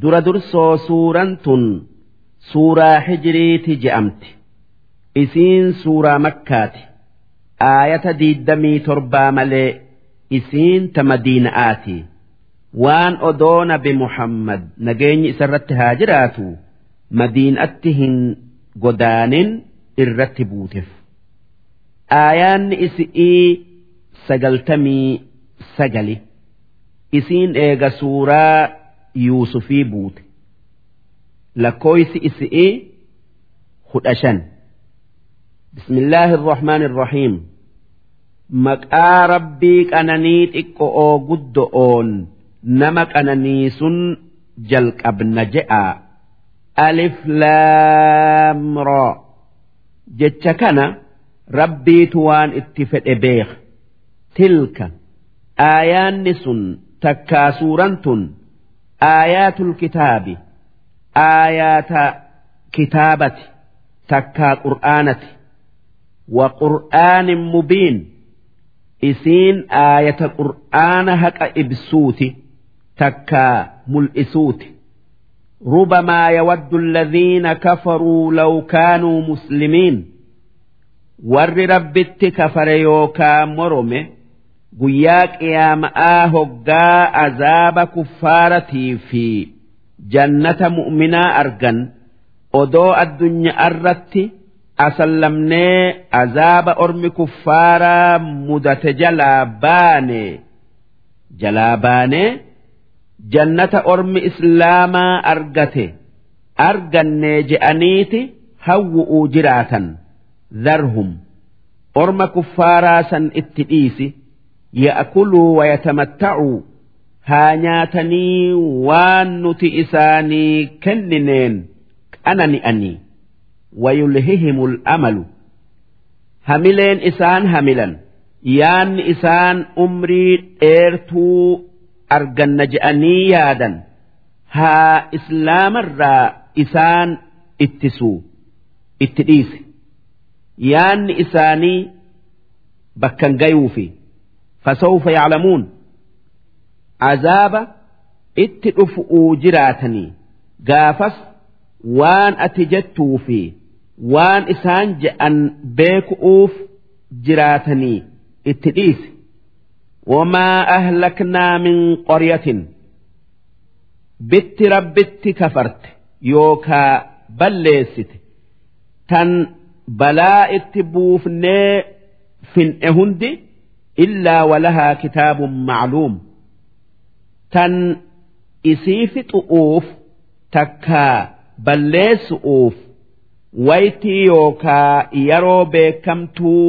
dura dursoo suuraan tun suuraa hijiriiti je'amti. Isiin suuraa makkaati. Aayata diiddamii torbaa malee isiin ta madiina'aati waan odoo nabi muhammad nageenyi isarratti haa jiraatu madiinatti hin godaanin irratti buuteef. Aayaanni isi'ii sagaltamii sagali. Isiin eega suuraa yuusufii buute. Lakkooysi isi'ii kudha shan bismillaahi irrahmaan irrahiim maqaa rabbii qananii xiqqo'oo guddo'oon nama qananii sun jalqabna je'a. Alif laamraa jecha kana rabbiitu waan itti fedhe beeka tilka. Aayaanni sun takkaa suuraan tun aayaatul kitaabi aayaata kitaabati takkaa qur'aanati wa qur'aanin mubiin isiin aayata qur'aana haqa ibsuuti takkaa mul'isuuti ربما يود الذين كفروا لو كانوا مسلمين warri rabbitti kafare yookaa morome guyyaa qiyaama'aa hoggaa azaaba kuffaaratii fi jannata mu'minaa argan odoo addunyaa addunyaarratti asallamnee azaaba ormi kuffaaraa mudate jalaa baane. Jalaa baanee jannata ormi islaamaa argate. Argannee je'aniiti hawwu'uu jiraatan. Dharhum orma kuffaaraa san itti dhiisi. ya'kuluu wayatamatta'uu haa nyaatanii waan nuti isaanii kennineen qanani'anii wayulhihimul amalu hamileen isaan hamilan yaanni isaan umrii dheertuu arganna je'anii yaadan haa islaamarraa isaan ittisuu itti dhiise yaanni isaanii bakkan gayuufi. Fasawfa yaclamuun azaaba itti dhufu'uu jiraatanii. Gaafas waan ati jettuu fi waan isaan je'an beeku'uuf jiraatanii itti dhiisi wamaa ahlaknaa min qoryatin. Bitti rabbitti kafarte yookaa balleessite. Tan balaa illaa walahaa kitaabun macluum tan isii fixu'uuf takkaa balleessu'uuf waytii yookaa yeroo beekamtuu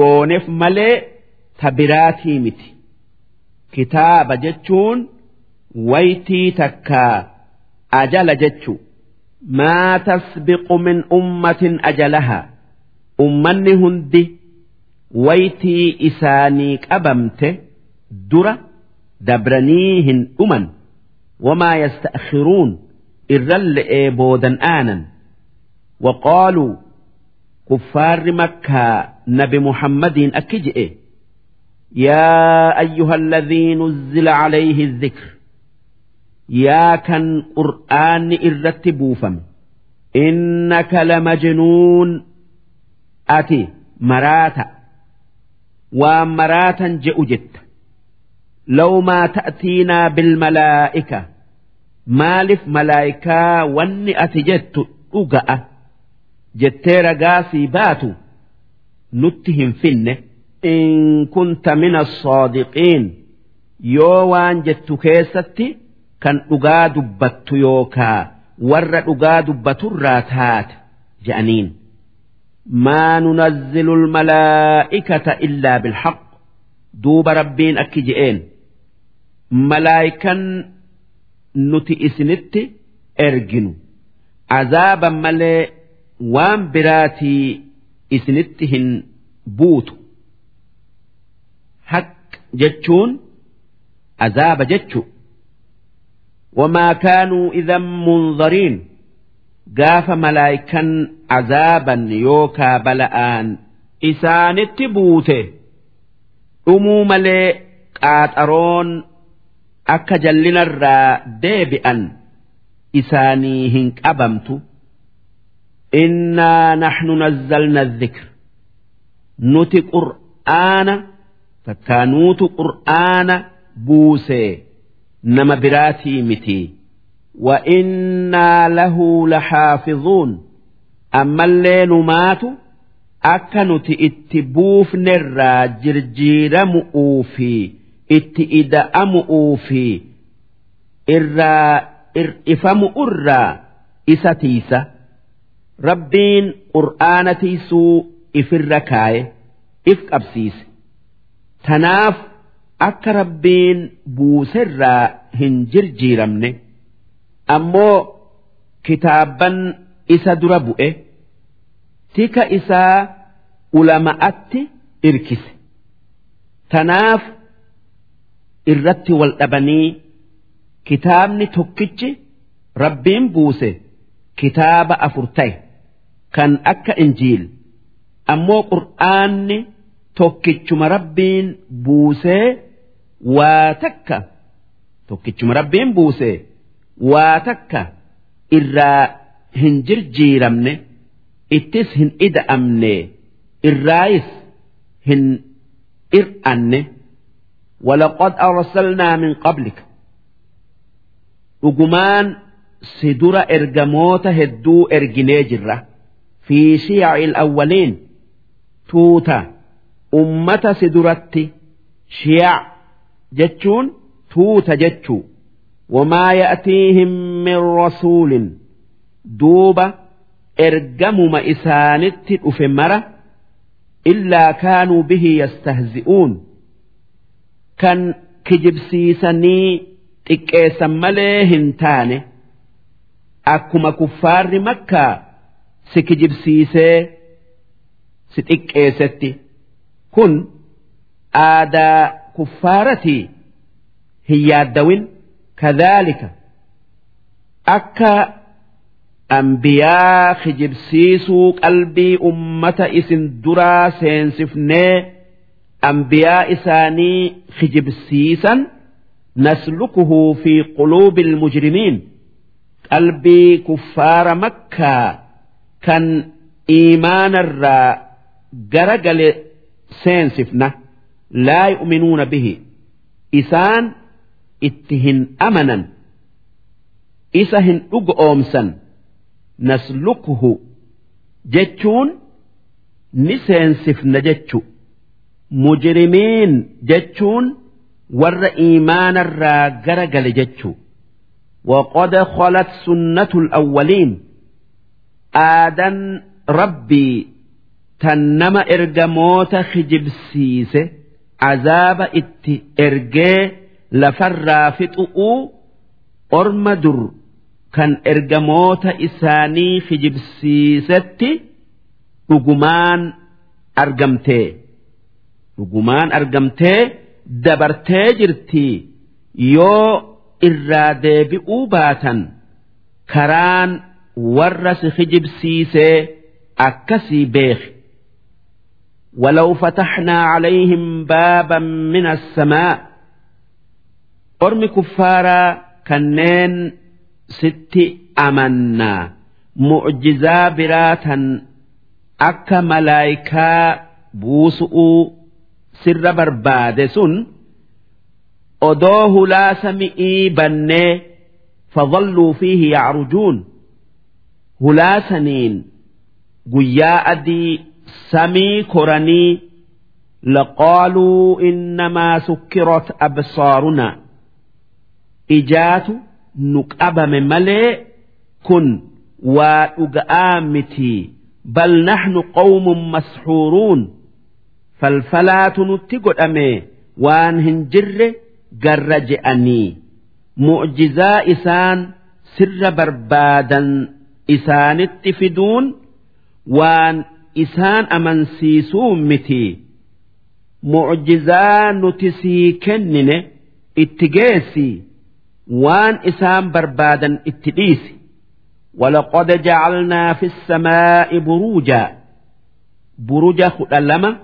gooneef malee ta biraatii miti kitaaba jechuun waytii takkaa ajala jechu maa tasbiqu min ummatin ajalaha ummanni hundi waytii isaanii qabamte dura dabranii hin dhuman. Wamaa yasta'khiruun irran le'ee boodan aanan. Waqaaluu kuffaarri makkaa nabi muhammadiin akki je'e. Yaa ayyuhalladhii nuzzila calayhi dhikr yaa kan qur'aanni irratti buufame. Innaka lamajnuun. Ati maraata. Waan maraatan je'u jetta law maa ta'tiinaa bilmalaa'ika maaliif malaa'ikaa wanni ati jettu dhuga'a jettee ragaasii baatu nutti hin finne. In kunta min as-saadiqiin yoo waan jettu keessatti kan dhugaa dubbattu yookaa warra dhugaa dubbaturraa taate je'aniin maa nunazzilu almalaa'ikata illaa bilhaq duuba rabbiin akki je'een malaayikan nuti isinitti erginu azaaba malee waan biraatii isinitti hin buutu haq jechuun azaaba jechu wamaa kaanuu idan munzariin قاف ملايكا عذابا يوكا بلآن إسانت بوته أمو ملي قاترون akka jallinarraa deebi'an isaanii hin qabamtu innaa naxnu nazzalna dhikr nuti qur'aana takkaanuutu qur'aana buusee nama biraatii miti وإنا له لحافظون أما الليل مات akka nuti itti buufnerraa jirjiiramu'uu fi itti ida'amu'uu fi irraa ir'ifamu'urraa isa tiisa rabbiin qur'aana tiisuu ifirra kaaye if qabsiise tanaaf akka rabbiin buuserraa hin jirjiiramne ammoo kitaabban isa dura bu'e. tika isaa ulama'atti irkise tanaaf irratti wal dhabanii kitaabni tokkichi rabbiin buuse kitaaba afur ta'e kan akka injiil ammoo qur'aanni tokkichuma rabbiin buusee waa takka tokkichuma rabbiin buusee waa takka irraa hin jirjiiramne ittis hin ida'amne irraayis hin ir'anne. Walaqad arsalnaa min qablika. Dhugumaan si dura ergamoota hedduu erginee jirra. Fi shiyaci awwaliin tuuta ummata si duratti shiyac jechuun tuuta jechuu. Wamaa ya'tiihim min rasuulin duuba ergamuma isaanitti dhufe mara illaa kaanuu bihi yastahzi'uun kan kijibsiisanii xiqqeessan malee hin taane akkuma kuffaarri makkaa si kijibsiisee si xiqqeessetti kun aadaa kuffaaratii hin yaaddawin kadhaalika akka anbiyaa kijibsiisuu qalbii ummata isin duraa seensifnee anbiyaa isaanii kijibsiisan naslukuhu fi quluubi ilmujrimiin qalbii kuffaara makkaa kan iimaanarraa gara gale seensifna. Laa yu'minuuna bihi. Isaan itti hin amanan isa hin dhugoomsan naslukuhu jechuun ni seensifna jechu mujrimiin jechuun warra iimaanarraa gara gale jechu وقد خلت سنة الأولين آدن ربي تنما إرجموت خجب سيسه عذاب ات إرجي لفر فتؤو أرمدر kan ergamoota isaanii kijibsiisetti dhugumaan argamtee dhugumaan argamtee dabartee jirti yoo irraa deebi'uu baatan karaan warra si kijibsiisee akkasii beeki ولو فتحنا عليهم بابا من السماء ormi kuffaaraa kanneen sitti amannaa mu'jizaa biraa tan akka malaayikaa buusu'uu sirra barbaade sun odoo hulaasa mi'ii bannee fadhalluu fiihi yacrujuun hulaasaniin guyyaa adii samii koranii laqaaluu innamaa sukkirat absaarunaa ijaatu nu qabame malee kun waa dhuga'aa miti. Bal naxnu qawmun masxuuruun. Falfalaatu nutti godhame. Waan hin jirre garra je'anii. Mu'jizaa isaan sirra barbaadan isaanitti fiduun waan isaan amansiisuu miti. Mu'jizaa nuti sii kennine itti geessii waan isaan barbaadan itti dhiisi ولقد جعلنا في السماء بروجا بروجا خدلما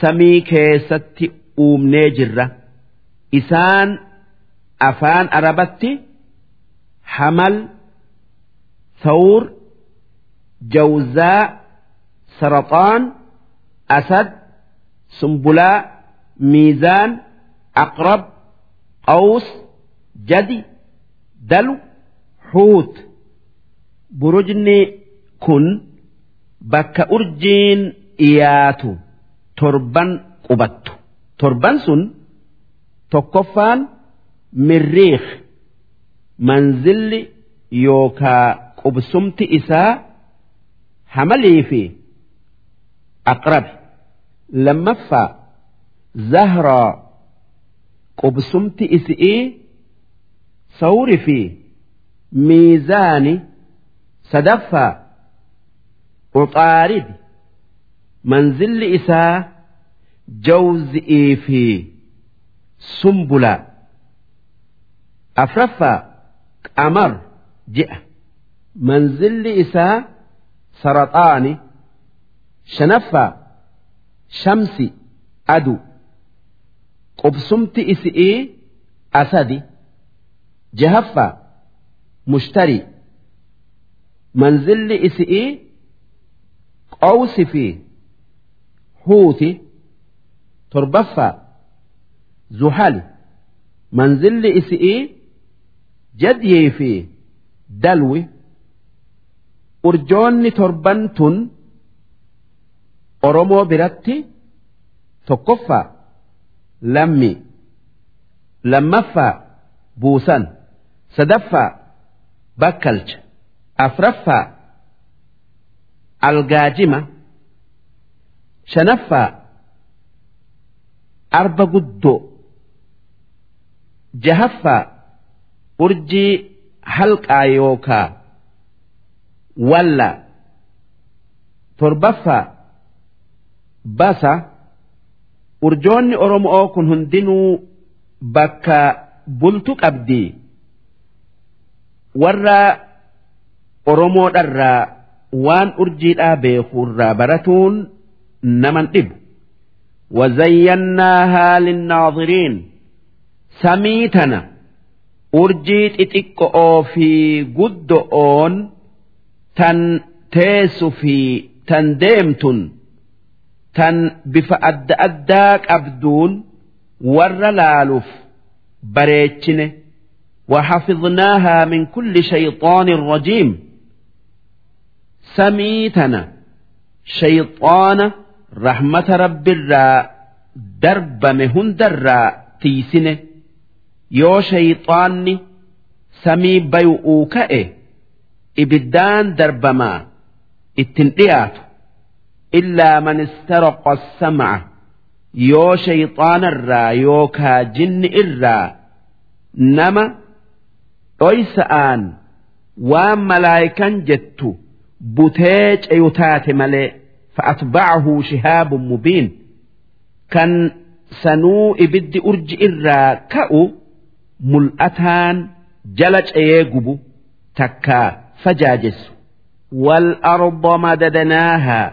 سمي كيست أومني جرة إسان أفان أربت حمل ثور جوزاء سرطان أسد سنبلاء ميزان عقرب قوس jadi dalu huut burujni kun bakka urjiin dhiyaatu torban qubattu. Torban sun tokkoffaan mirriiq manzilli yookaa qubsumti isaa hamalii fi aqrabi. Lammaffaa zahraa qubsumti isi'ii sawrii fi miizaani sadaffaa uqaaridi manzilli isaa jawzi'ii fi sumbulaa afraffaa qamar ji'a manzilli isaa saraxaani shanaffaa shamsi adu qubsumti isi'ii asadi jahaffa mushtarii manzilli isi'ii qawsi fi huuti torbaffa zuhali manzilli isi'ii jadyii fi dalwi urjoonni torban tun oromoo biratti tokkoffaa lammi lammaffaa buusan. Sadaffaa bakkalcha afraffaa algaajima shanaffaa arba guddoo jahaffaa urjii halqaa yookaa walla torbaffaa basa urjoonni oromoo kun hundinuu bakka bultu qabdi warra oromoodharraa waan urjiidhaa beekurraa baratuun naman dhibu. Wazayyannaahaa linnaadiriin samii tana urjii xixiqqo'oo fi guddo'oon tan teessu fi tan deemtun tan bifa adda addaa qabduun warra laaluuf bareechine. وحفظناها من كل شيطان رجيم سميتنا شيطان رحمة رب الرا درب مهند الرا تيسنه يو شيطاني سمي بيؤوكئ إبدان دربما اتنقيات إلا من استرق السمع يو شيطان الرا يوكا جن الرا نما dhoysa'aan waan malaayikan jettu butee ceyu taate malee fa'atba'ahu shihaabun mubiin. Kan sanuu ibiddi urji irraa ka'u mul'ataan jala ceyee gubu takkaa fajaajessu. Arda madadanaahaa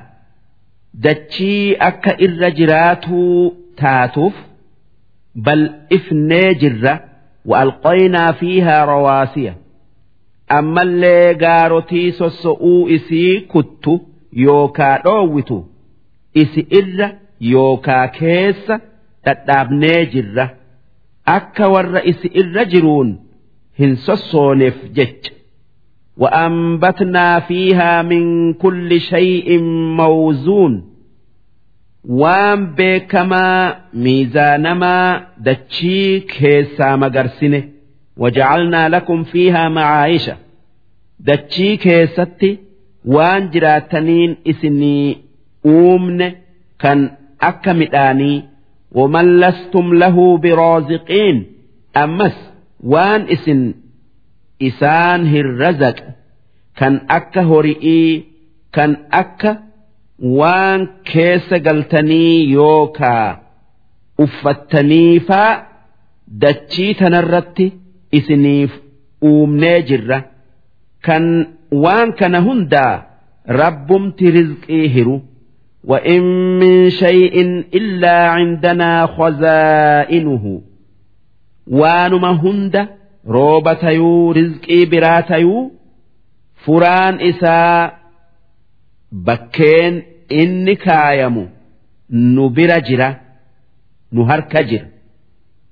dachii akka irra jiraatuu taatuuf bal'ifnee jirra وألقينا فيها رواسي أما اللي قارتي سسؤو إسي كتو يوكا دووتو إسي إر يوكا كيس تتابني جرة أكا ور إسي إر جرون هن سسونف جج وأنبتنا فيها من كل شيء موزون waan beekamaa miizaanamaa dachii keessaa magarsine. Wajacalnaa lakum fiihaa macaayisha dachii keessatti waan jiraataniin isinii uumne kan akka midhaanii. Waman lastum lahu biraaziqiin. Ammas waan isin isaan hin razaq kan akka hori'ii kan akka waan keessa galtanii yookaa uffattaniifaa dachii tanarratti isiniif uumnee jirra kan waan kana hundaa rabbumti rizqii hiru وإن من شيء إلا عندنا خزائنه وانما هند روبتيو رزقي براتيو furaan isaa bakkeen inni kaayamu nu bira jira nu harka jira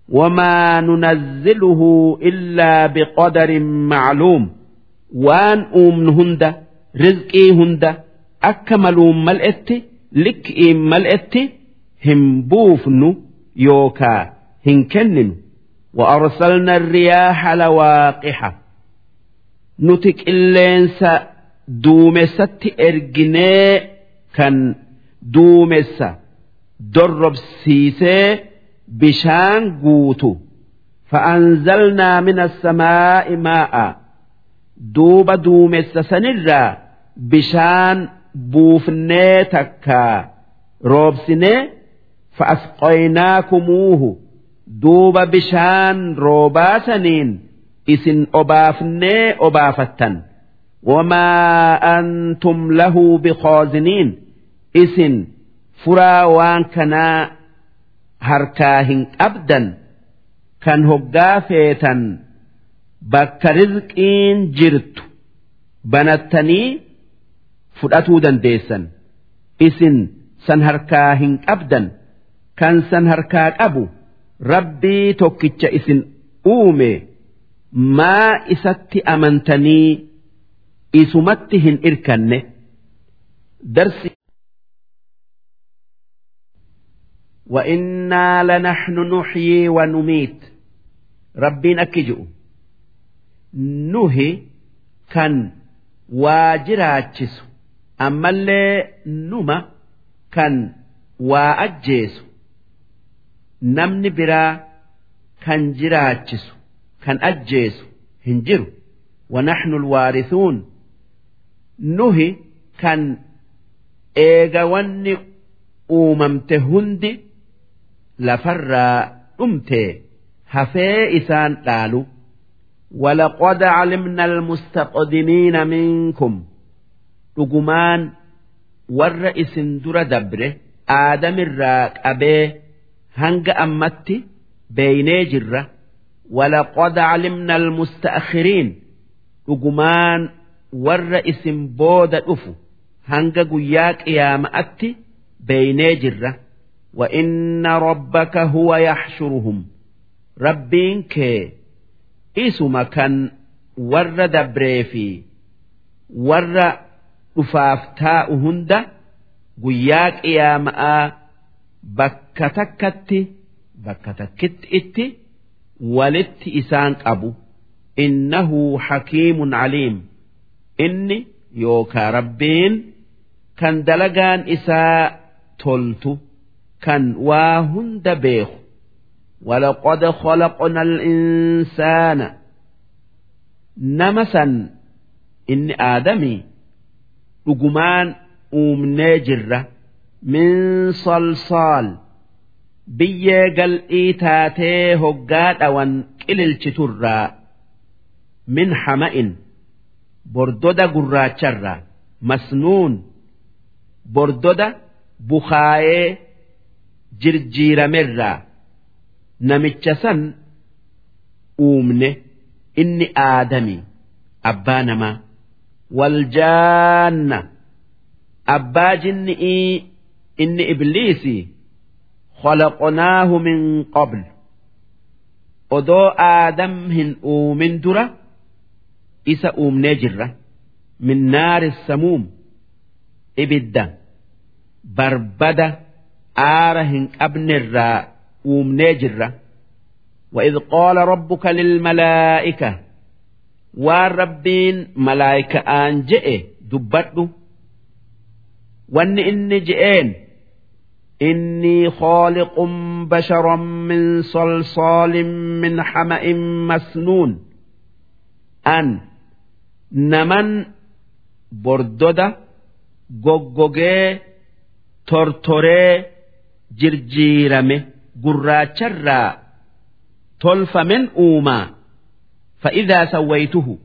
وما ننزله إلا بقدر معلوم وان أومن هند رزقي هند أكملوا ملئت لك إيم ملئت هم بوفن يوكا هنكنن وأرسلنا الرياح لواقحة نتك اللينس duumessatti erginee kan duumessa dorrobsiisee bishaan guutu. Fa'aanzalnaa mina samaa'i maa'a. Duuba duumessa sanirraa bishaan buufnee takkaa roobsinee fa'asqoynaa kumuuhu duuba bishaan roobaa saniin isin obaafnee obaafattan. Wamaa antum lahu bikooziniin isin furaa waan kanaa harkaa hin qabdan kan hoggaa feetan bakka rizqiin jirtu banattanii fudhatuu dandeessan isin san harkaa hin qabdan kan san harkaa qabu rabbii tokkicha isin uume maa isatti amantanii isumatti hin irkanne darsi وإنا لنحن نحيي ونميت ربين أكجؤ نهي كان واجراتشس أما اللي نما كان وأجيس نمن برا كان جراتشس كان أجيس هنجر ونحن الوارثون نهي كان إيغا وني أوممت هندي lafarraa dhumte hafee isaan dhaalu ولقد علمنا المستقدمين منكم dhugumaan warra isin dura dabre aadamirraa qabee hanga ammatti beeynee jirra ولقد علمنا المستأخرين dhugumaan warra isin booda dhufu hanga guyyaa qiyaama'atti beeynee jirra. Wa inna rabbaka huwa yaxshuruhum. Rabbiin kee isuma kan warra dabree fi warra dhufaaf taa'u hunda guyyaa qiyaama'aa bakka takkatti bakka takkitti itti walitti isaan qabu. Innahu hakiimun aliim. عليم إني يوكا ربين كان دلقان إساء تلتو كان واهند بيخ ولقد خلقنا الإنسان نمسا إن آدمي رجمان أومني جرة من صلصال بيا قل إيتاتي هقات أوان كلل ترى من bordoda gurraacharra masnuun bordoda bukaayee jirjiiramerraa namicha san uumne inni aadami abbaa namaa waljaanna abbaa jinni'ii inni ibliisii khalaqnaahu min qabl. Odoo aadam hin uumin dura. isa uumnee jirra min naari samuum ibidda barbada aara hin qabnerraa uumnee jirra وإذ قال ربك للملائكة والربين ملائكة أن جئ دبته وأن إني جئين إني خالق بشرا من صلصال من حمأ مسنون أن نمن بردودة جوجوجي ترتري جرجيرمه قراتشرا تلف من أوما فإذا سويته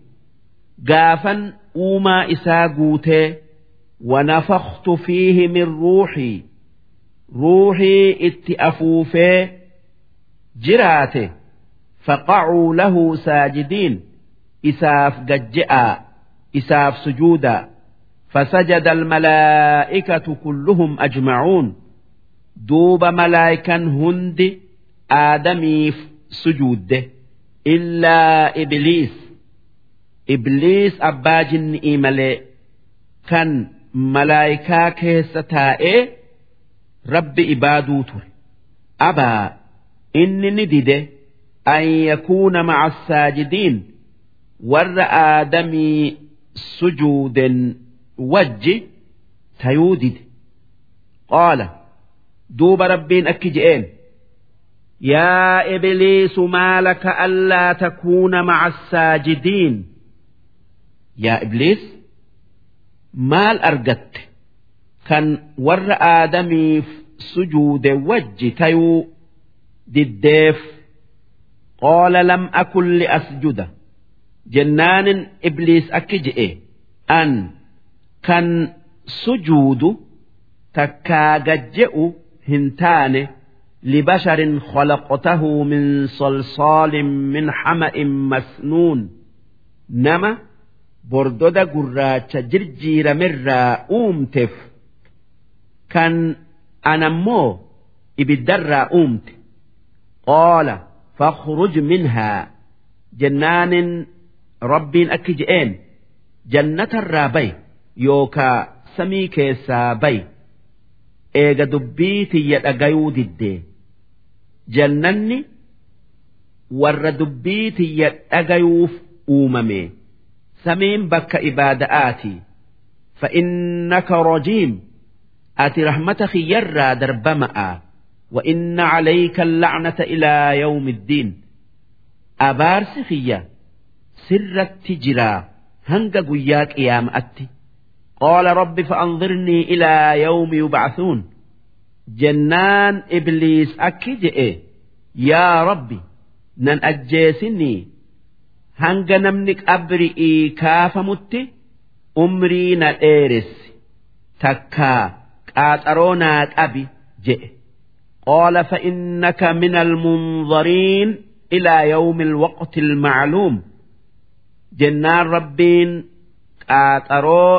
قافا أوما إساقوته ونفخت فيه من روحي روحي اتأفوفي جراته فقعوا له ساجدين إساف قجئا isaaf sujuudaa فسجد الملائكة كلهم أجمعون دوب ملائكا هند آدمي سجود إلا إبليس إبليس أباجن إيمالي كان ملائكا كيستائي رب إبادو تر أبا إني ندده أن يكون مع الساجدين warra aadamii sujuuden wajji tayuu dide. Qaala duuba rabbiin akki je'een yaa ibliisu maalaka allaa takuuna maca assaajidiin yaa ibliis maal argatte? Kan warra aadamiif sujuude wajji tayuu diddeef. Qaala lam akun liasjuda jennaanin ibliis akki je'e. An kan sujuudu takkaa gajje'u hin taane libasharin khalaqtahu min solsaalin min hama'in masnuun. Nama bordoda gurraacha jirjiiramerraa uumteef kan anammoo ibiddarraa uumte. Qaala fakhruj minhaa. Jennaanin قال فاخرج منها جنان رب أكجئين جنة الرابي يوكا سمي كيسابي إيغا دبيتي يدقيو ددي جنني ور دبيتي يدقيوف أوممي سمين بك إبادآتي فإنك رجيم آتي رحمتك يرى دربمأ وإن عليك اللعنة إلى يوم الدين أبارس خيّة sirratti jiraa hanga guyyaa qiyaama'atti qaala rabbi fa'anzirnii ilaa yawmi yub'athuun. Jennaan ibliis akki je'e yaa rabbi nan ajjeesinii. Hanga namni qabri'ii kaafamutti umrii na dheeressi takkaa qaaxaroo naa qabi je'e. Qaala fa'innaka min almunzariin ilaa yawmi alwaqti almacluum jennaan rabbiin qaaxaroo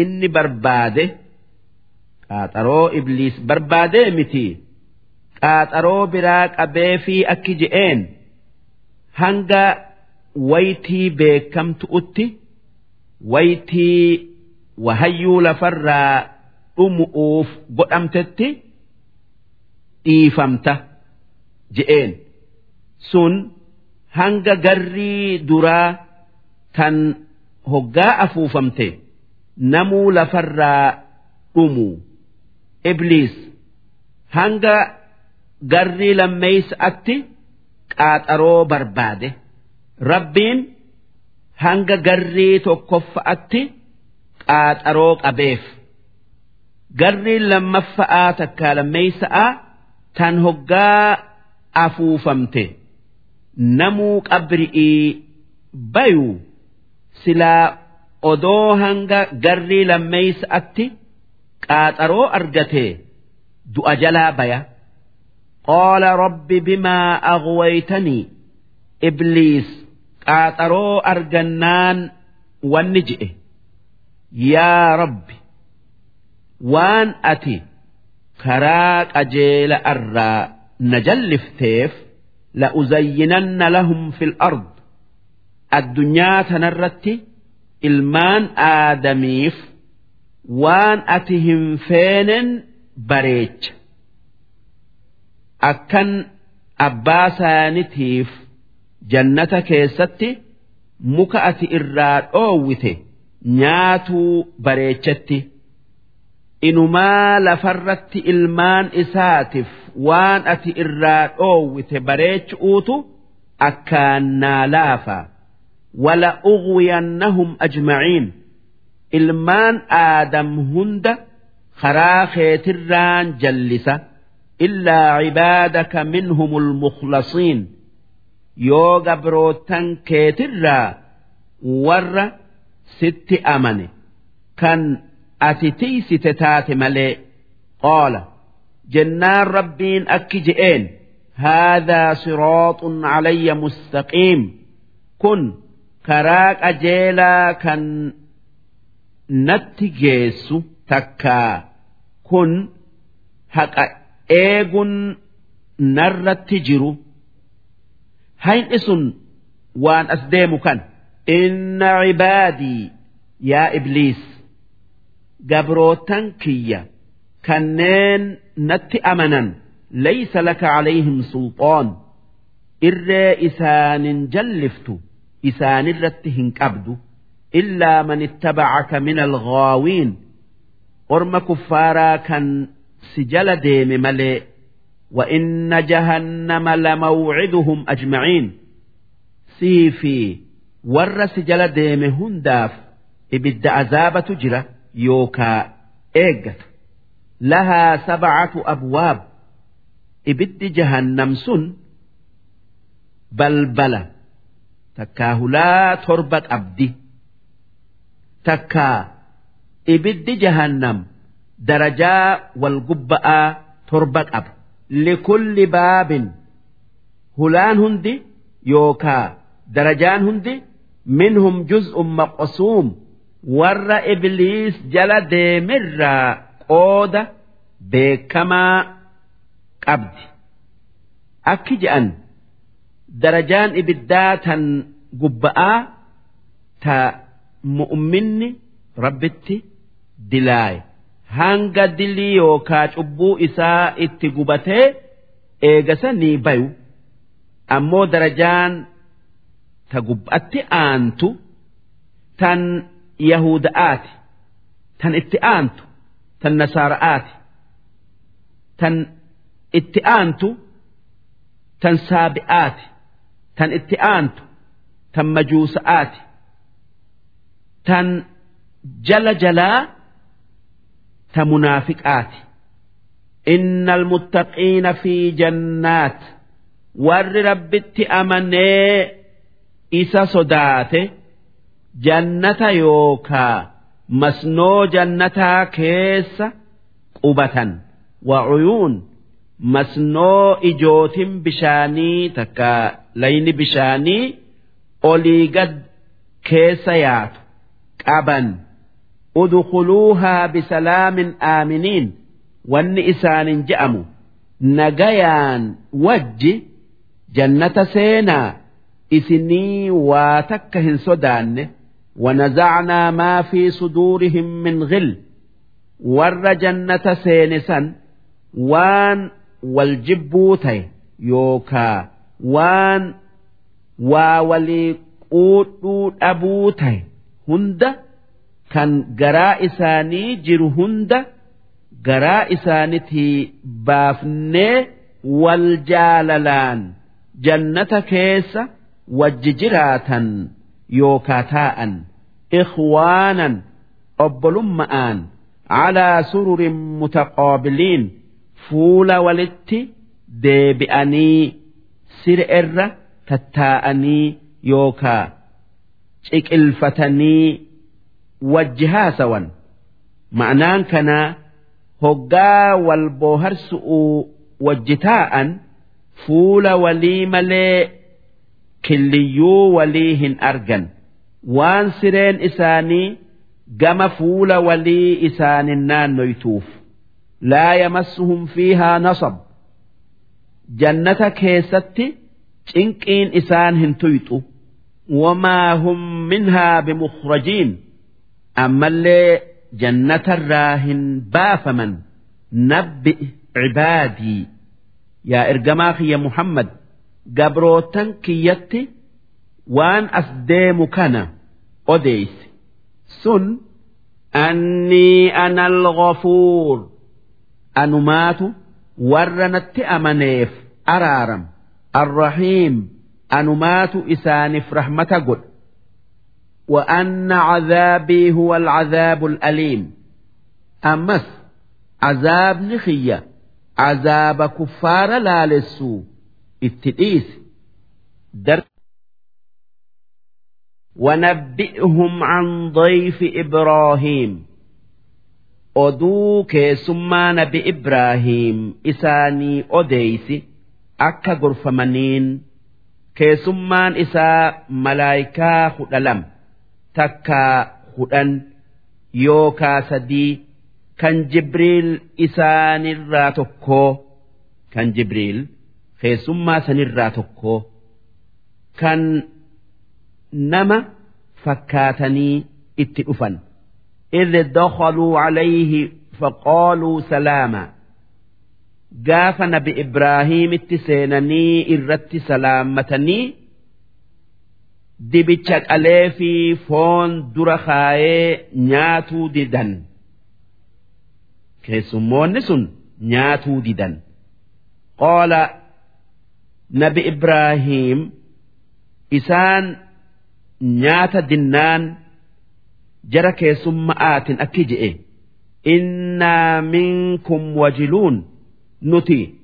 inni barbaade qaaxaroo ibliis barbaadee miti. Qaaxaroo biraa qabee fi akki je'een hanga waytii beekamtu'utti waytii wahayyuu lafarraa dhumu'uuf godhamtetti dhiifamta je'een. Sun hanga garrii duraa tan hoggaa afuufamte namuu lafarraa dhumu. Ibliis hanga garrii lammeeysa'atti qaaxaroo barbaade. Rabbiin hanga garrii tokkoffa'atti qaaxaroo qabeef. Garrii lammaffa'aa takkaa lammeeysa'aa tan hoggaa afuufamte. Namuu qabri'ii bayuu silaa odoo hanga garrii lammeeysa'atti qaaxaroo argatee du'a jalaa baya. Qaala rabbi bimaa aghwaytanii ibliis qaaxaroo argannaan wanni je'e. Yaa rabbi waan ati karaa qajeela irraa na jallifteef la'uzayyinanna lahum fil ard addunyaa tanarratti ilmaan aadamiif waan ati hin feenen bareecha. Akkan abbaa saanitiif jannata keessatti muka ati irraa dhoowwite nyaatuu bareechatti inumaa lafarratti ilmaan isaatiif waan ati irraa dhoowwite bareechuutu akkaan naa wala ughwiyannahum ajmaciin ilmaan aadam hunda karaa keetirraan jallisa illaa cibaadaka minhum almukhlasiin yoo gabrootan keetirraa warra sitti amane kan ati tiysite taate malee qaala jennaan rabbiin akki je'een هذا صراط علي مستقيم كن karaa qajeelaa kan natti geessu takkaa kun haqa eeguun narratti jiru. Hayni sun waan as deemu kan. Inna cibaadii yaa ibliis gabrootan kiyya kanneen natti amanan laysa laka calayhim sulxoon. Irree isaanin jalliftu. isaanirratti hin qabdu illaa man ittabacaka min alghaawiin orma kuffaaraa kan si jala deeme malee وإن جهنم لموعدهم أجمعين سيفي ورس جل ديم هنداف إبد عذاب تجرى يوكا إيج لها سبعة أبواب إبد جهنم سن بلبلة takkaa hulaa torba qabdi takkaa ibiddi jahannam. Darajaa wal gubba'aa torba qaba. likulli baabin. Hulaan hundi yookaa darajaan hundi. Minhum juz'un maqsuum. Warra ibliis jala deemirraa qooda beekamaa qabdi. Akki je'an darajaan ibiddaa tan gubba'aa ta mu'minni rabbitti dilaaye. Hanga dilii yookaa cubbuu isaa itti gubatee eegasa ni bayu. Ammoo darajaan ta gubbatti aantu tan yahuda'aati tan itti aantu tan nasaara'aati tan itti aantu tan saabi'aati. tan itti aantu tan majuusa'aati tan jala jalaa ta munaafiqaati. Inna almuttaqiina fi jannaat warri rabbitti amanee isa sodaate jannata yookaa masnoo jannataa keessa qubatan. Wa'uyuun masnoo ijootin bishaanii takkaa بشاني تكا لين بشاني أولي قد كيس يات قبن ادخلوها بسلام آمنين وان إسان جأموا نجيان وج جنة سينا إسني واتكهن سدان ونزعنا ما في صدورهم من غل ور جنة سينسا وان والجبوتي يوكا waan waa walii quudhuu dhabuu ta'e hunda kan garaa isaanii jiru hunda garaa isaanitii baafnee wal jaalalaan jannata keessa wajji jiraatan yookaa taa'an ikhwaanan obbolumma'aan calaa sururin mutaqaabiliin fuula walitti deebi'anii siree irra tattaa'anii yookaa ciqilfatanii wajji haasawan. Ma'anaan kanaa hoggaa wal booharsu'uu wajji taa'an fuula walii malee killiyyuu walii hin argan. Waan sireen isaanii gama fuula walii isaanin naannoytuuf laa yamassuhum fiihaa nasab jannata keessatti cinqiin isaan hin tuyxu. Wamaa hum minhaa bimukhrajiin. Ammallee jannatarraa hin baafaman. Nabbi cibaadii. Yaa ergamaa kiyya muhammad gabrootan kiyyatti waan as deemu kana odeeyse sun annii ana alghafuur anumaatu warra natti amaneef araaram arrahiim anumaatu isaaniif rahmata godha وأن عذابي هو العذاب الأليم. أمس عذاب نخية. عذاب كفار لا لسو. اتئيس در ونبئهم عن ضيف إبراهيم. أدوك ثم نبي إبراهيم إساني أديس أكا غرفمنين كيسمان إسا ملايكا خدلم takkaa hudhan yookaa sadii kan jibriil isaanirraa tokkoo kan jibriil keessummaa sanirraa tokkoo kan nama fakkaatanii itti dhufan إذ دخلوا عليه فقالوا سلاما gaafa nabi ibraahiimitti seenanii irratti salaammatanii dibicha qalee fi foon dura kaayee nyaatuu didan. Keessummoonni sun nyaatuu didan. Qaala nabi ibraahiim isaan nyaata dinnaan jara keessumma'aatin akki je'e. Innaa minkum wajiluun nuti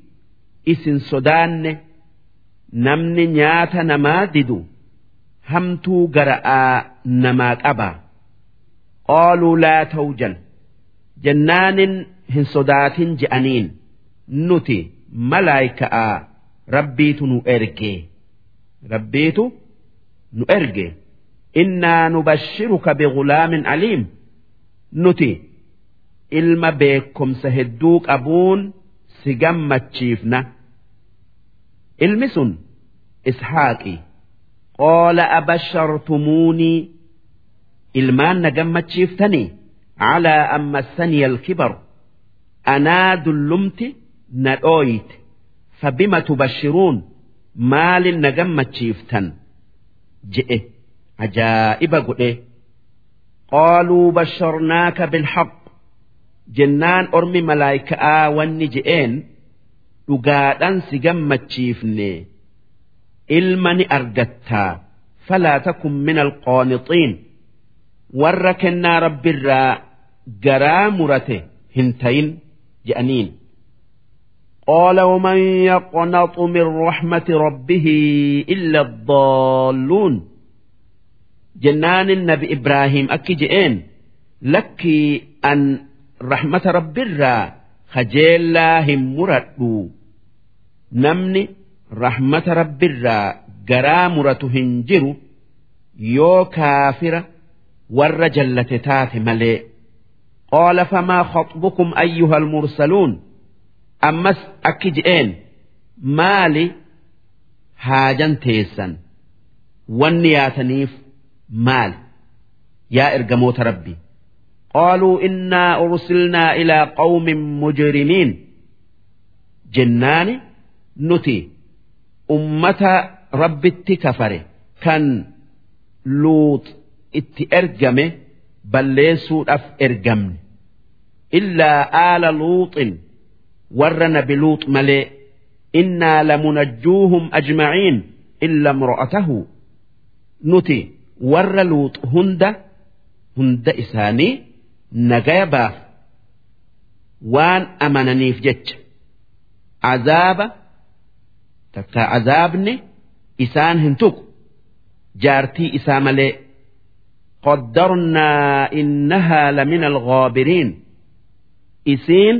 isin sodaanne namni nyaata namaa didu hamtuu gara'aa namaa qaba. Qaaluu laa tawjal jennaanin hin sodaatin je'aniin. Nuti malaayika'a rabbiitu nu erge. Rabbiitu nu erge. Innaa nubashshiruka bigulaamin aliim. Nuti ilma beekomsa hedduu qabuun si gammachiifna ilmi sun ishaaqi qaala abashartumuunii ilmaan na gammachiiftanii calaa an massaniya alkibar anaa dullumti na dhooyite fabima tubashiruun maalin na gammachiiftan je'e ajaa'iba godhe qaaluu basharnaaka bilhaq jennaan ormi malaayika'aa wanni je'een dhugaadhaan si gammachiifne ilma ni argattaa falaa takun min alqoonixiin warra kennaa rabbirraa garaa murate hin tayin je'aniin قال ومن يقنط من رحمة ربه إلا الضالون جنان النبي إبراهيم أكي جئين لكي أن رحمة رب الرا خجيلا هم مرد نمني رحمة رب الرا قرا مرة هنجر يو كافرة ور جلة تات ملئ قال فما خطبكم أيها المرسلون أمس أكجئين مالي هاجن تيسن والنياتنيف مال يا إرجموت ربي qaaluu innaa ursilnaa ilaa qawmin mujrimiin jennaani nuti ummata rabbitti kafare kan luut itti ergame balleessuudhaaf ergamne illaa aala luuxin warra nabi luuxu malee innaa lamunajjuuhum ajmaciin illa imro'atahu nuti warra luuxu hunda hunda isaanii nagaya nagayabaaf waan amananiif jecha azaaba takka azaabni isaan hin tuqu jaartii isaa malee qaddarnaa innahaa lamin alghaabiriin isiin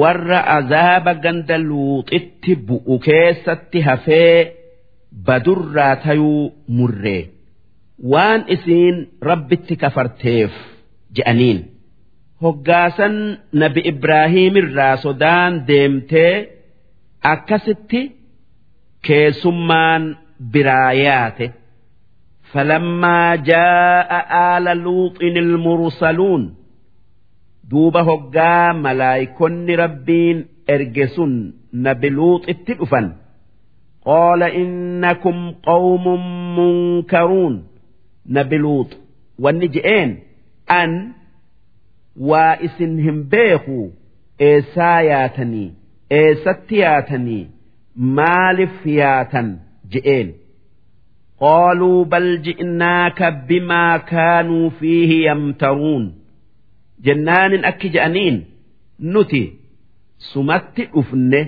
warra azaaba ganda luuxitti bu'u keessatti hafee badurraa tayuu murree waan isiin rabbitti kafarteef je'aniin hoggaasan nabi ibraahiimirraa sodaan deemtee akkasitti keessummaan biraa yaate فلما جاء آل لوط المرسلون duuba hoggaa malaayikonni rabbiin erge sun nabi luuxitti dhufan qaala innakum qawmun munkaruun nabi luux wanni je'een an waa isin hin beeku eessaa yaatanii eessatti yaatanii maaliif yaatan je'een. qaaluu bal ji'naaka bimaa kaanuu fiihi yamtaruun jennaanin akki je'aniin nuti sumatti dhufne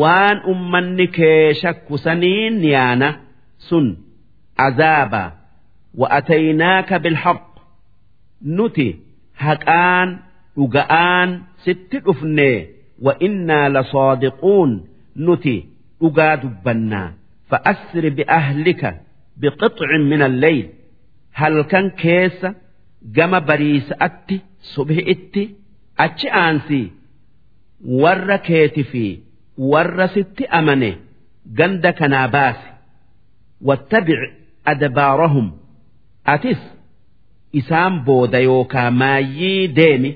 waan ummanni kee shakkusaniin yaana sun azaaba wa'atainaaka bilhaq nuti. haqaan dhuga'aan sitti dhufne wa innaa la soodiquun nuti dhugaa dubbannaa. Fa'asri bi'ahlika biqixcin min alleyl halkan keessa gama bariisa'atti subhi'itti achi aansi warra keeti fi warra sitti amane ganda kanaa baasi. Wattabic adbaarahum. Atis isaan booda yookaa maayyii deemi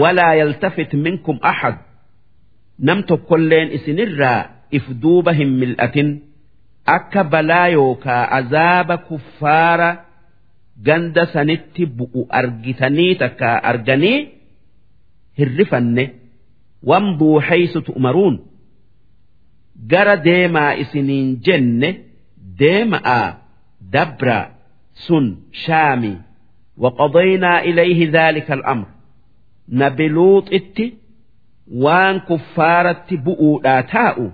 walaa yaltafit minkum ahad. Nam tokkolleen isinirraa if duuba hin mil'atin. Akka balaa yookaa azaaba kuffaara ganda sanitti bu'u argitanii takka arganii hirrifanne wamduu haysu tu'maruun gara deemaa isiniin jenne deema'aa dabra sun shaami وقضينا إليه ذلك الأمر نبلوط إتي وان كفارة بؤو تاء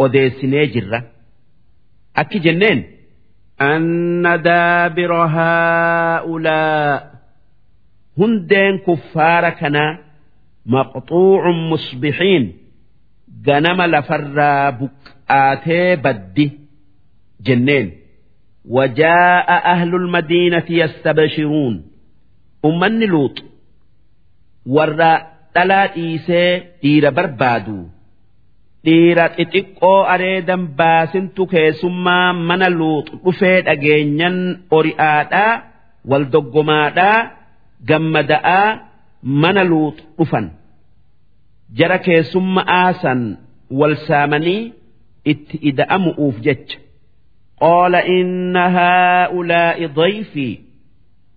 أديسني جرة أكي جنين أن دابر هؤلاء هندين كفار كنا مقطوع مصبحين غنم لفر بكآتي بدي جنين وجاء أهل المدينة يستبشرون أمني لوط ورّا dhalaa dhiisee dhiira barbaadu dhiira xixiqqoo areedan baasintu keessummaa mana luuxu dhufee dhageenyan ori'aadhaa wal doggomaadhaa gammada'aa mana luuxu dhufan jara keessumma aasan wal saamanii itti ida'amu'uuf jecha Qaala inna haa'ulaa'i dayfii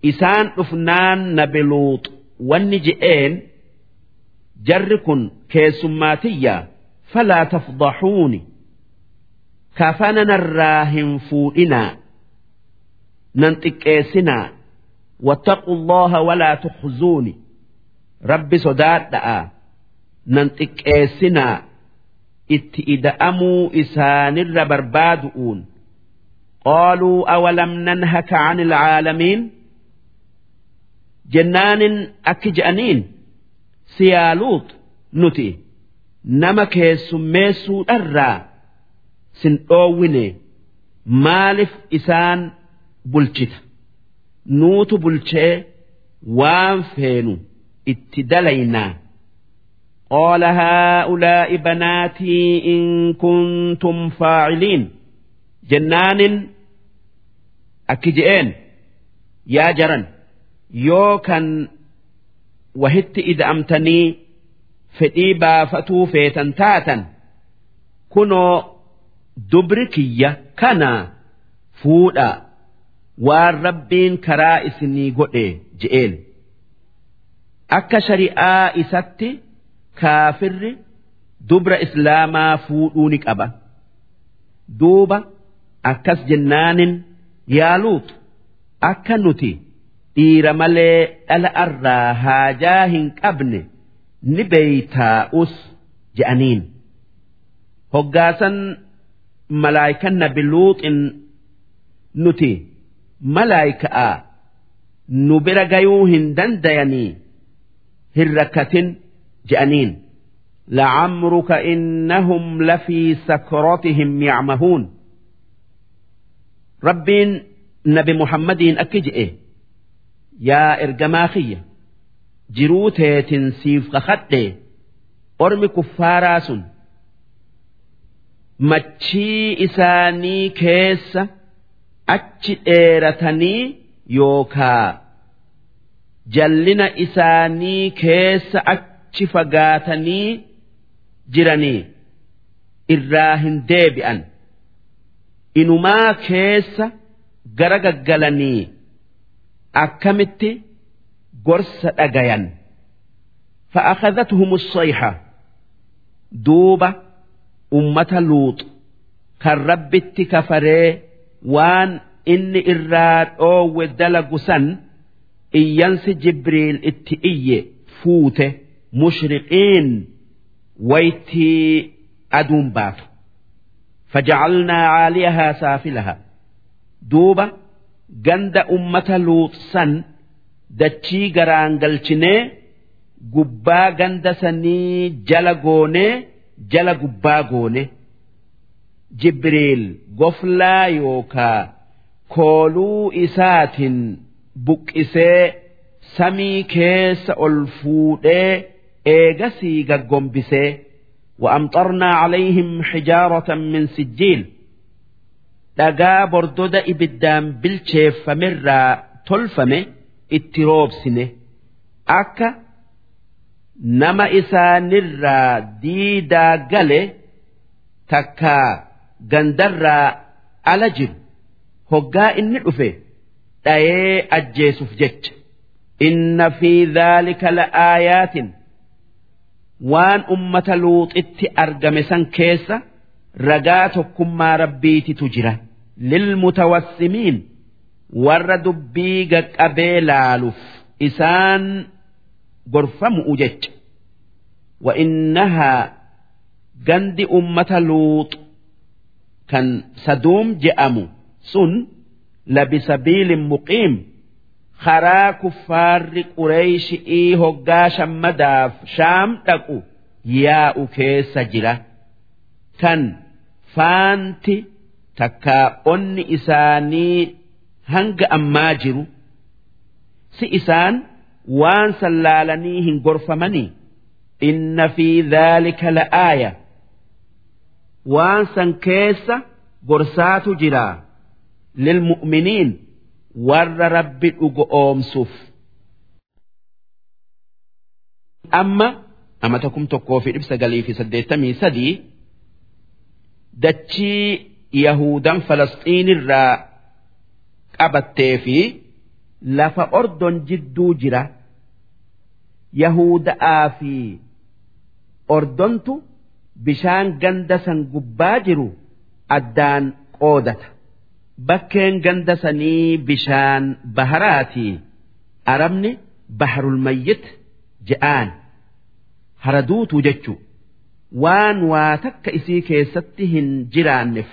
isaan dhufnaan nabi luuxu wanni je'een jarri kun keessummaatiyya falaa tafdaxuuni kafana narraa hin fuudhinaa nan xiqqeessinaa wattaquu allaha walaa tukhzuuni rabbi sodaadha'a nan xiqqeessinaa itti ida'amuu isaanirra barbaadu'uun qaaluu awalam nanhaka can ilcaalamiin jennaanin akki je'aniin siyaaluut nuti nama keessummeessuudharraa sin dhoowwine maaliif isaan bulchita nuutu bulchee waan feenu itti dalaynaa قال هؤلاء بناتي إن كنتم فاعلين jennaanin akki je'een yaa jaran yoo kan wahitti ida'amtanii fedhii baafatuu feetan taatan kunoo dubri kiyya kana fuudhaa waan rabbiin karaa isinii godhe je'een. Akka shari'aa isatti kaafirri dubra islaamaa fuudhuu ni qaba. Duuba. akkas jennaanin yaaluutu akka nuti dhiira malee dhala irraa haajaa hin qabne ni beeytaa'us je'aniin hoggaasan malaayikan nabi luuxin nuti malaayika'a nu bira gayuu hin dandayanii hin rakkatin je'aniin لعمرك إنهم لفي سكرتهم يعمهون rabbiin nabi muhammadiin akki je'e yaa ergamaa kiyya jiruu teetin siif kakadhe ormi kuffaaraa sun machii isaanii keessa achi dheeratanii yookaa jallina isaanii keessa achi fagaatanii jiranii irraa hin deebi'an. inumaa keessa gara gaggalanii akkamitti gorsa dhagayan fa'akadhatuhum sayha duuba ummata luux kan rabbitti kafaree waan inni irraa dhoowwe dalagu san iyyansi jibriil itti iyye fuute mushriqiin waytii aduun baatu. فجعلنا عاليها سافلها دوبة ganda ummata luuxsan dachii garaan galchinee gubbaa ganda sanii jala goonee jala gubbaa goone jibriil goflaa yookaa kooluu isaatiin buqqisee samii keessa ol fuudhee eegasii gaggombisee وأمطرنا عليهم حجارة من سجيل dhagaa bordoda ibiddaan bilcheeffamerraa tolfame itti roobsine akka nama isaanirraa diidaa gale takka gandarraa ala jiru hoggaa inni dhufe dhayee ajjeesuuf jecha inna fi dhaalika la'aayaatin waan ummata luuxitti argame san keessa ragaa tokkummaa rabbiititu jira. Lilmutawassimiin warra dubbii gaqqabee laaluuf isaan gorfamu jecha. Wa innahaa gandi ummata luuxu kan saduum je'amu sun labisabiilin muqiim. Karaa kuffaarri qureeyshii hoggaa shammadaaf shaam dhaqu yaa'u keessa jira. Kan faanti takkaa onni isaanii hanga ammaa jiru si isaan waan sallaalanii hin gorfamanii inna fi dhaalika la'aaya waan san keessa gorsaatu jira. Lilmu'miniin warra rabbi dhugo oomsuuf. Amma amata kum tokkoo fi dhibba sagalii fi saddeettamii sadii dachii yahudan falasxiinirraa qabattee fi lafa ordon jidduu jira. Yahuda'aa fi ordontu bishaan ganda san gubbaa jiru addaan qoodata bakkeen ganda sanii bishaan baharaatii arabni baharul mayyit je'aan haraduutu jechu. Waan waa takka isii keessatti hin jiraanneef.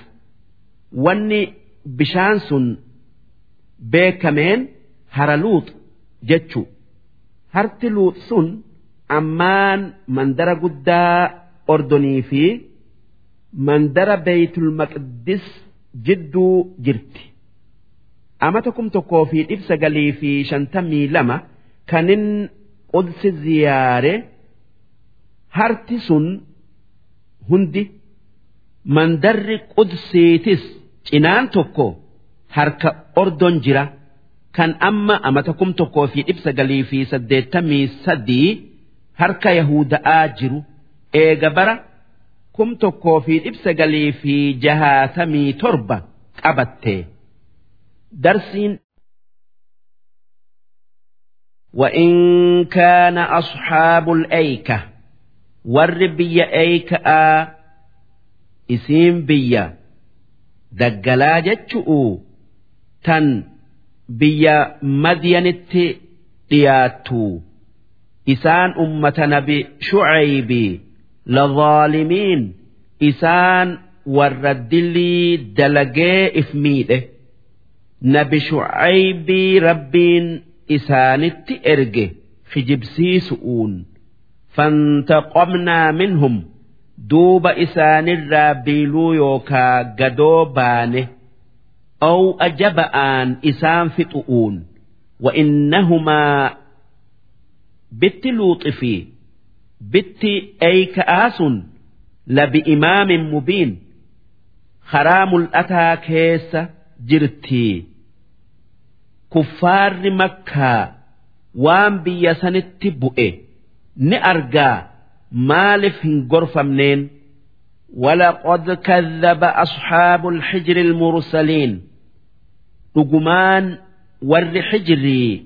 Wanni bishaan sun beekameen hara luux jechu. Harti luux sun ammaan mandara guddaa ordonii fi mandara beeytul maqdis jidduu jirti. Amata kum tokkoo fi dhibba sagalii fi shantamii lama kanin qudsi ziyaare harti sun hundi mandarri qudsiitis cinaan tokko harka ordon jira. Kan amma amata kum tokkoo fi dhibba sagalii fi saddeettamii sadii harka yahuda'aa jiru. Eega bara kum tokkoo fi dhibba sagalii fi jahaatamii torba qabatte darsiin وإن كان أصحاب الأيكة ور بي أيكة إسيم بي دقلا جتشؤ تن بي مدينت دياتو إسان أمة نبي شعيبي لظالمين إسان والردلي دلقي إفميده نبي شعيبي ربين إسانت إرجه خجبسي سؤون فانتقمنا منهم دوب إسان الرابيلو يوكا قدو بانه أو أجبآن إسان فتؤون وإنهما بت لوطفي بت أيك آس لبإمام مبين خرام الأتى كيس جرتي كفار مكة وان بيسنت بؤe ni argaa maaliif hin gorfamneen ولقد كذب أصحاب الحجر المرسلين رجمان ور حجري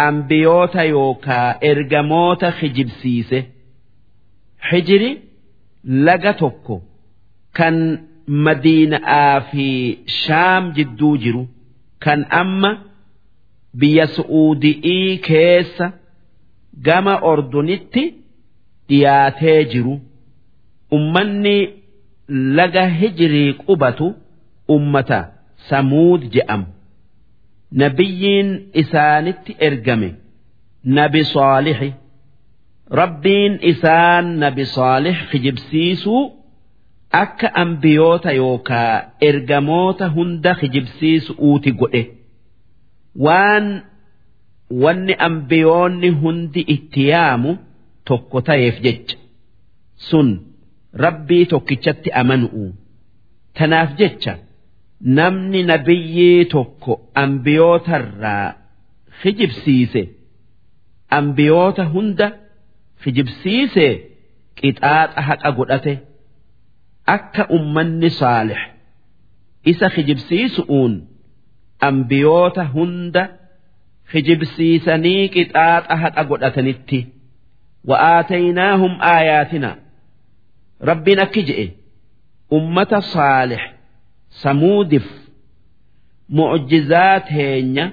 أنبيوتا يوكا إرجموتا خجبسيسه hijiri laga tokko kan madiinaa fi shaam jidduu jiru kan amma biyya su'uudi'ii keessa gama ordunitti dhiyaatee jiru ummanni laga hijirii qubatu ummata samuud je'amu. nabiyyiin isaanitti ergame nabi saalixi rabbiin isaan nabi saalix kijibsiisuu akka ambiyoota yookaa ergamoota hunda kijibsiisuuti godhe. Waan wanni ambiyoonni hundi itti yaamu tokko ta'eef jecha. Sun rabbii tokkichatti amanu'u. Tanaaf jecha namni nabiyyii tokko ambiyootarraa hijibsiise ambiyoota hunda hijibsiise qixaaxa haqa godhate. Akka ummanni saalix isa hijibsiisu'uun ambiyoota hunda hijibsiisanii qixaaxa haqa godhatanitti. Wa'aataynaahum aayaatina. Rabbiin akki je'e. Ummata saalix samuudif mucjizaa teenya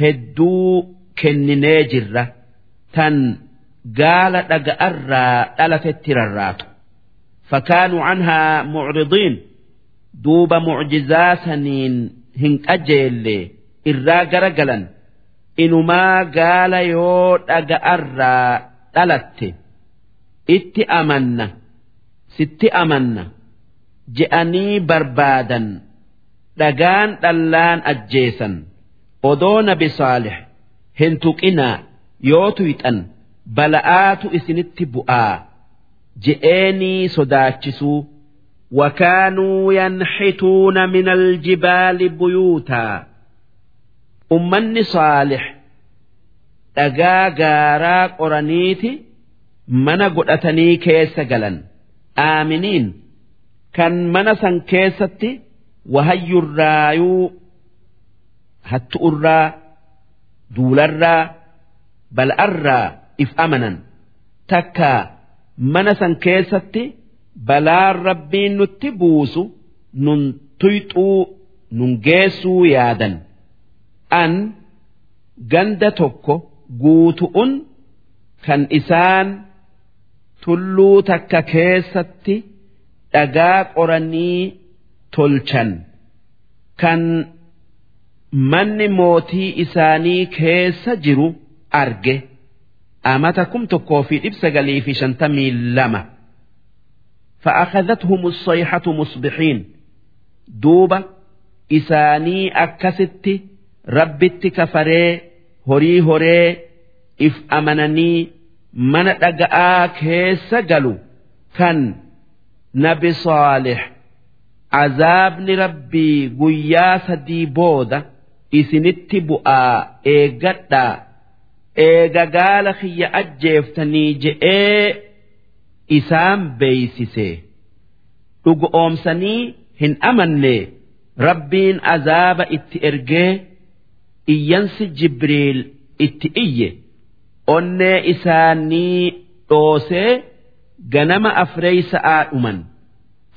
hedduu kenninee jirra. Tan gaala dhaga'arraa dhalatetti rarraatu فكانوا عنها معرضين دوب معجزا سنين هن أجيل إرا جرجلا إنما قال يو أرى دلت إت أمنا ست أمنا جأني بربادا دقان دلان أجيسا odoo nabi saalix hin tuqinaa yoo tuyxan bala'aatu isinitti bu'aa. Je'eenii sodaachisuu wakaanuu yanxituuna min aljibaali buyuutaa. Ummanni saalix dhagaa gaaraa qoraniiti mana godhatanii keessa galan. Aaminiin kan mana san keessatti wahayyurraayuu hattu'urraa duularraa bal'arraa if amanan. Takka mana san keessatti balaan rabbiin nutti buusu nun tuyxuu nun geessuu yaadan. An ganda tokko guutu'un kan isaan tulluu takka keessatti dhagaa qoranii tolchan. Kan manni mootii isaanii keessa jiru arge amata kum tokkoo fi dhibsa galii fi shantamii lama fa'akhadathumu sayxatu musbixiin duuba isaanii akkasitti rabbitti kafaree horii horee if amananii mana dhaga'aa keessa galu kan nabi saalix azaabni rabbii guyyaa sadii booda isinitti bu'aa eeggadhaa eega gaala xiyya ajjeeftanii je'ee isaan beeysise dhugu oomsanii hin amanne. Rabbiin azaaba itti ergee iyyansi jibriil itti iyye. Onnee isaanii dhoosee ganama afreeysa'a dhuman.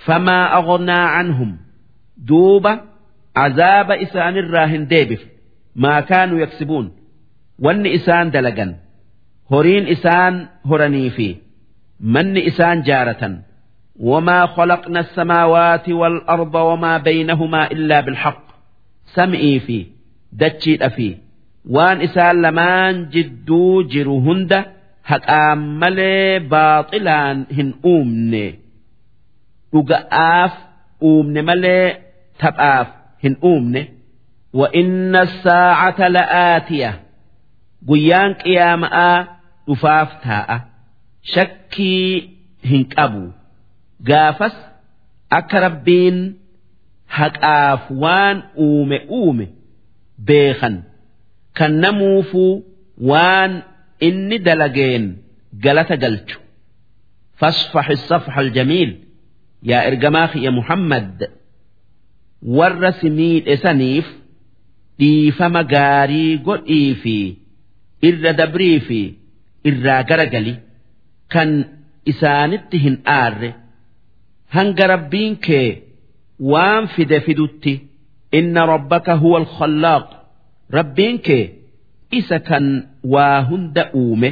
Famaa aghnaa canhum. Duuba azaaba isaanirraa hin deebif maa kaanuu yaksibuun? wanni isaan dalagan horiin isaan horanii fi manni isaan jaaratan وما خلقنا السماوات والأرض وما بينهما إلا بالحق سمئي في دتشي أفي وان إسان لمان جدو جرو هند حقام ملي باطلان هن أومني رقاف أومني ملي تبآف هن أومني وإن الساعة لآتية قيان قيامة رفاف تاء shakkii hin qabu gaafas akka rabbiin haqaaf waan uume uume beekan kan namuufuu waan inni dalageen galata galchu فاصفح الصفح الجميل يا إرجماخ يا محمد والرسمين إسانيف dhiifama gaarii godhii fi irra dabrii fi irraa garagali kan isaanitti hin aarre hanga rabbiin kee waan fide fidutti inna rabbaka huwa alkhallaaq rabbiin kee isa kan waa hunda uume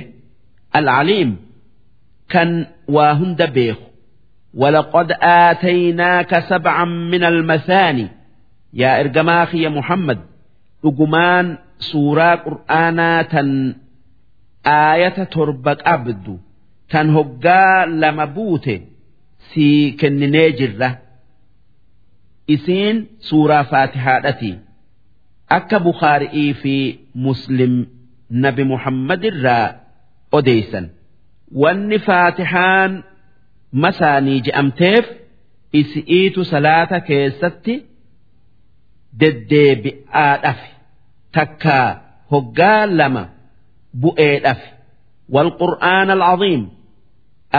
alcaliim kan waa hunda beeku ولقد آتيناك سبعا من المثاني يا إرجماخ يا محمد أجمان suuraa qur'aanaa tan aayata torba qabdu tan hoggaa lama buute si kenninee jirra. Isiin suuraa faatihaadhati. Akka Bukhaarii fi Muslim nabi Muhammad irraa odeeysan. Wanni faatihaan masaanii je'amteef isi'iitu salaata keessatti deddeebi'aadhaaf. takkaa hoggaa lama bu'eedhaaf walqur'aan alcaziim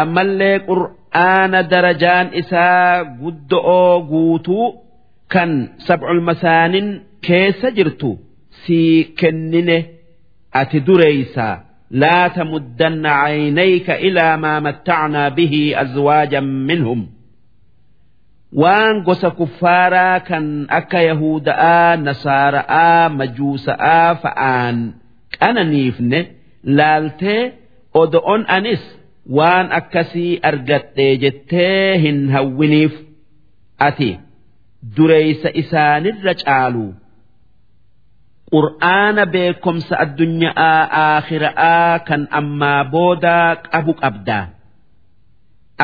ammallee qur'aana darajaan isaa gudda'oo guutuu kan sabculmasaanin keessa jirtu sii kennine ati dureysaa laata muddanna caynayka ilaa maa mattacnaa bihi azwaajan minhum. Waan gosa kuffaaraa kan akka Yahuda'aa, Nasaara'aa, Majuusa'aa fa'aan qananiifne laaltee odo'on anis waan akkasii argadhe jettee hin hawwiniif ati dureeysa isaanirra caalu. Qur'aana beekomsa addunyaa aakhira'aa kan ammaa boodaa qabu qabda.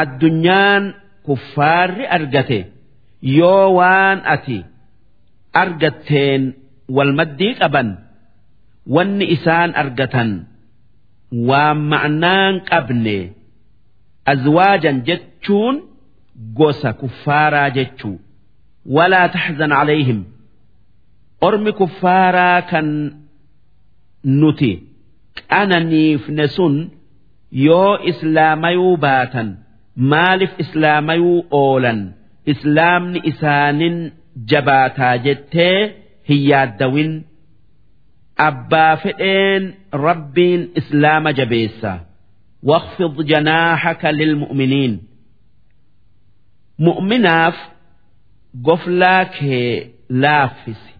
Addunyaan kuffaarri argate yoo waan ati argatteen wal maddii qaban wanni isaan argatan waan ma'naan qabne azwaajan jechuun gosa kuffaaraa jechuu. Walaa taxzan calayhim ormi kuffaaraa kan nuti qananiifne sun yoo islaamayuu baatan maaliif islaamayuu oolan? Islaamni isaanin jabaataa jettee hin yaaddawin. Abbaa fedheen rabbiin islaama jabeessa. Waqfid janaaxaka lilmu'miniin mu'minaaf goflaa kee laaffisi.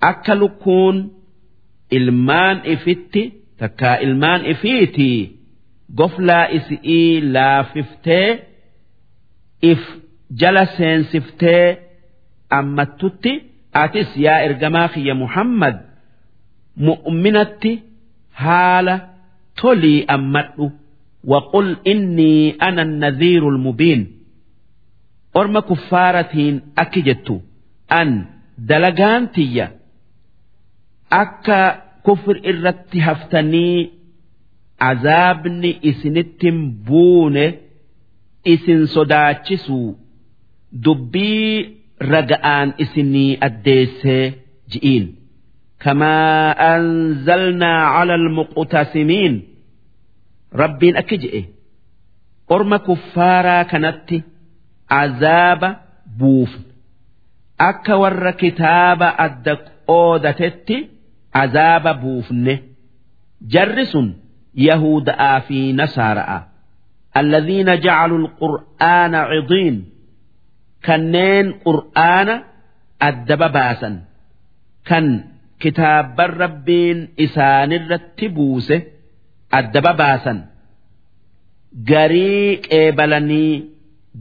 Akka lukkuun ilmaan ifitti takkaa ilmaan ifiitii goflaa isi'ii laafiftee if jala seensiftee ammattutti atis yaa ergamaa kiyya Muhammad mu'minatti haala tolii ammadhu. Waqul innii ana nadhiirul mubiin. Orma kuffaaratiin akki jettu an dalagaan tiyya akka kufr irratti haftanii azaabni isinittin buune isin sodaachisu. Dubbii raga'aan isinii addeessee ji'iin. Kamaa anzalnaa cala almuqtasimiin rabbiin akki je'e. Orma kuffaaraa kanatti azaaba buufne akka warra kitaaba adda qoodatetti azaaba buufne jarri sun yahuda'aa fi nasaara'a alladhiina jacaluu alqur'aana cidiin kanneen qur'aana addaba baasan kan kitaabban rabbiin isaanirratti buuse addaba baasan garii qeebalanii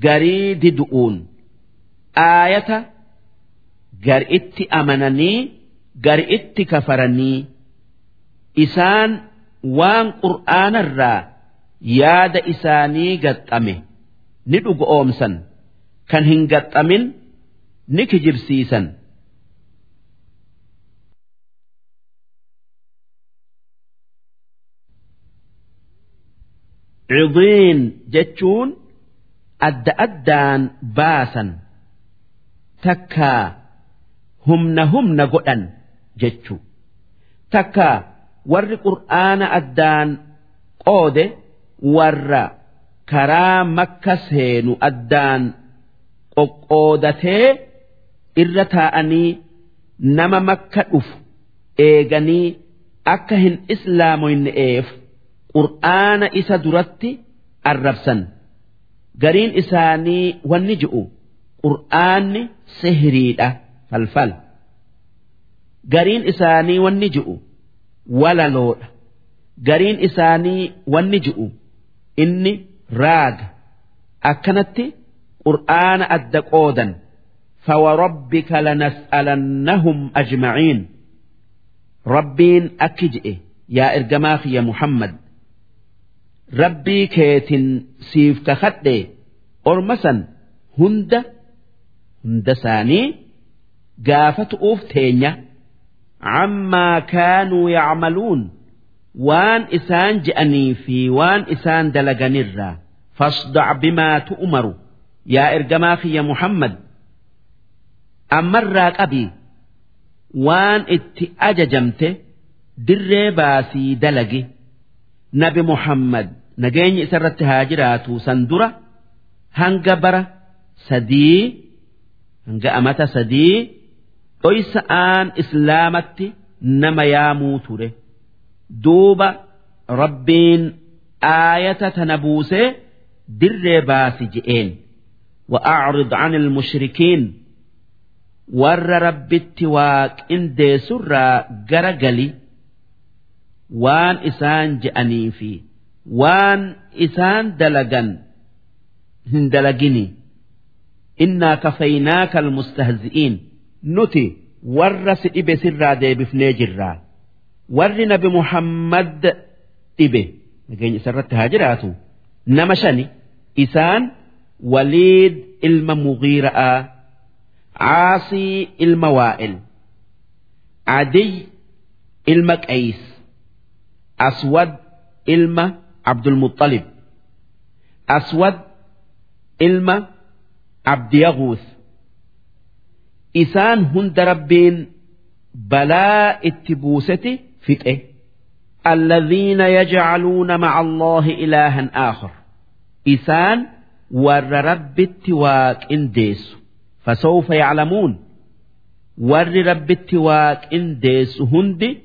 garii didu'uun aayata gar waan qur'aanarraa yaada isaanii gaxxame ni dhugoomsan kan hin gaxxamin ni kijibsiisan. Cidiin jechuun adda addaan baasan takkaa humna humna godhan jechuu takka warri qur'aana addaan qoode warra karaa makka seenu addaan qoqqoodatee irra taa'anii nama makka dhufu eeganii akka hin islaamoyne'eef qur'aana isa duratti arrabsan. Gariin isaanii wanni ji'u qur'aanni sihiriidha falfal. Gariin isaanii wanni ji'u walaloodha gariin isaanii wanni ji'u inni raaga akkanatti qur'aana adda qoodan فوربك لنسألنهم أجمعين ربين أكجئ يا إرجماخ يا محمد ربي كيت سيف كخدي أرمسا هند هند ساني gaafatu uuf teenya عما كانوا يعملون وان إسان جأني في وان إسان دلقنرا فاصدع بما تؤمر يا إرجماخي يا محمد أمر أبي وان ات أججمت دري باسي دلقي نبي محمد نجيني سرت هاجرات سندرة هنجبرة سدي هنجأمة سدي dhoysa'aan islaamatti nama yaamuu ture. Duuba rabbiin aayata tana buusee dirree baasi je'een. Wa'acrid an ilmushrikiin warra rabbitti waa qindeessurraa gara gali. Waan isaan je'anii fi waan isaan dalagan hin dalagini. Innaa kafaynaaka almustahzi'iin nuti warra si dhibe sirraa deebifnee jirraa. Warri nabi muhammad dhibe nageenya isarratti haa jiraatu nama shani isaan waliid ilma mugiira'aa caasii ilma waa'il adiy ilma qays aswad ilma abdulmuxalib aswad ilma abdiyaguus isaan hunda rabbiin balaa itti buuseti fixe الذين يجعلون مع الله إلها آخر إسان ور رب التواك إنديس فسوف يعلمون ور رب التواك إنديس هندي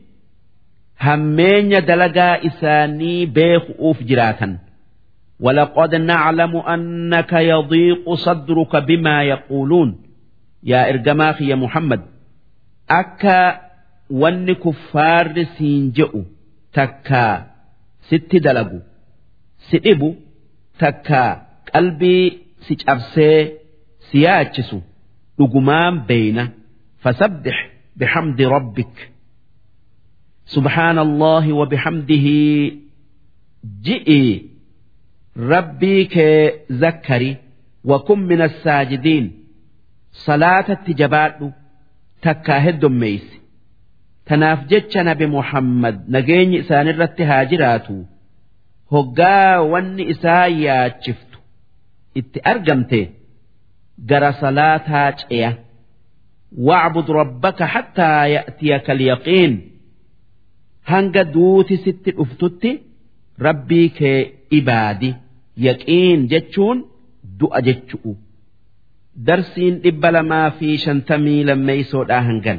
همين دلقا إساني بيخ أوف جراتا ولقد نعلم أنك يضيق صدرك بما يقولون yaa ergamaa kiyya Muhammad akka wanni kuffaarri siin je'u takkaa sitti dalagu si dhibu takkaa qalbii si cabsee si yaachisu dhugumaan beeyna. Fasabbix bixamdi rabbik. Subhaana allahi wa bixamdihi ji'i rabbii kee zakkari wa kun min assaajidiin salaatatti jabaadhu takkaa heddommeeysi tanaaf jecha nabi Muhammad nageenyi isaanirratti haa jiraatu. Hoggaa wanni isaa yaachiftu. Itti argamte gara salaataa ce'a. Wacbud rabbaka hattaa ya'tiyaka alyaqiin. Hanga duuti sitti dhuftutti rabbii kee ibaadi. Yaqiin jechuun du'a jechu'u. Darsiin dhibba lamaa fi shantamii lammeeysoodhaa hangan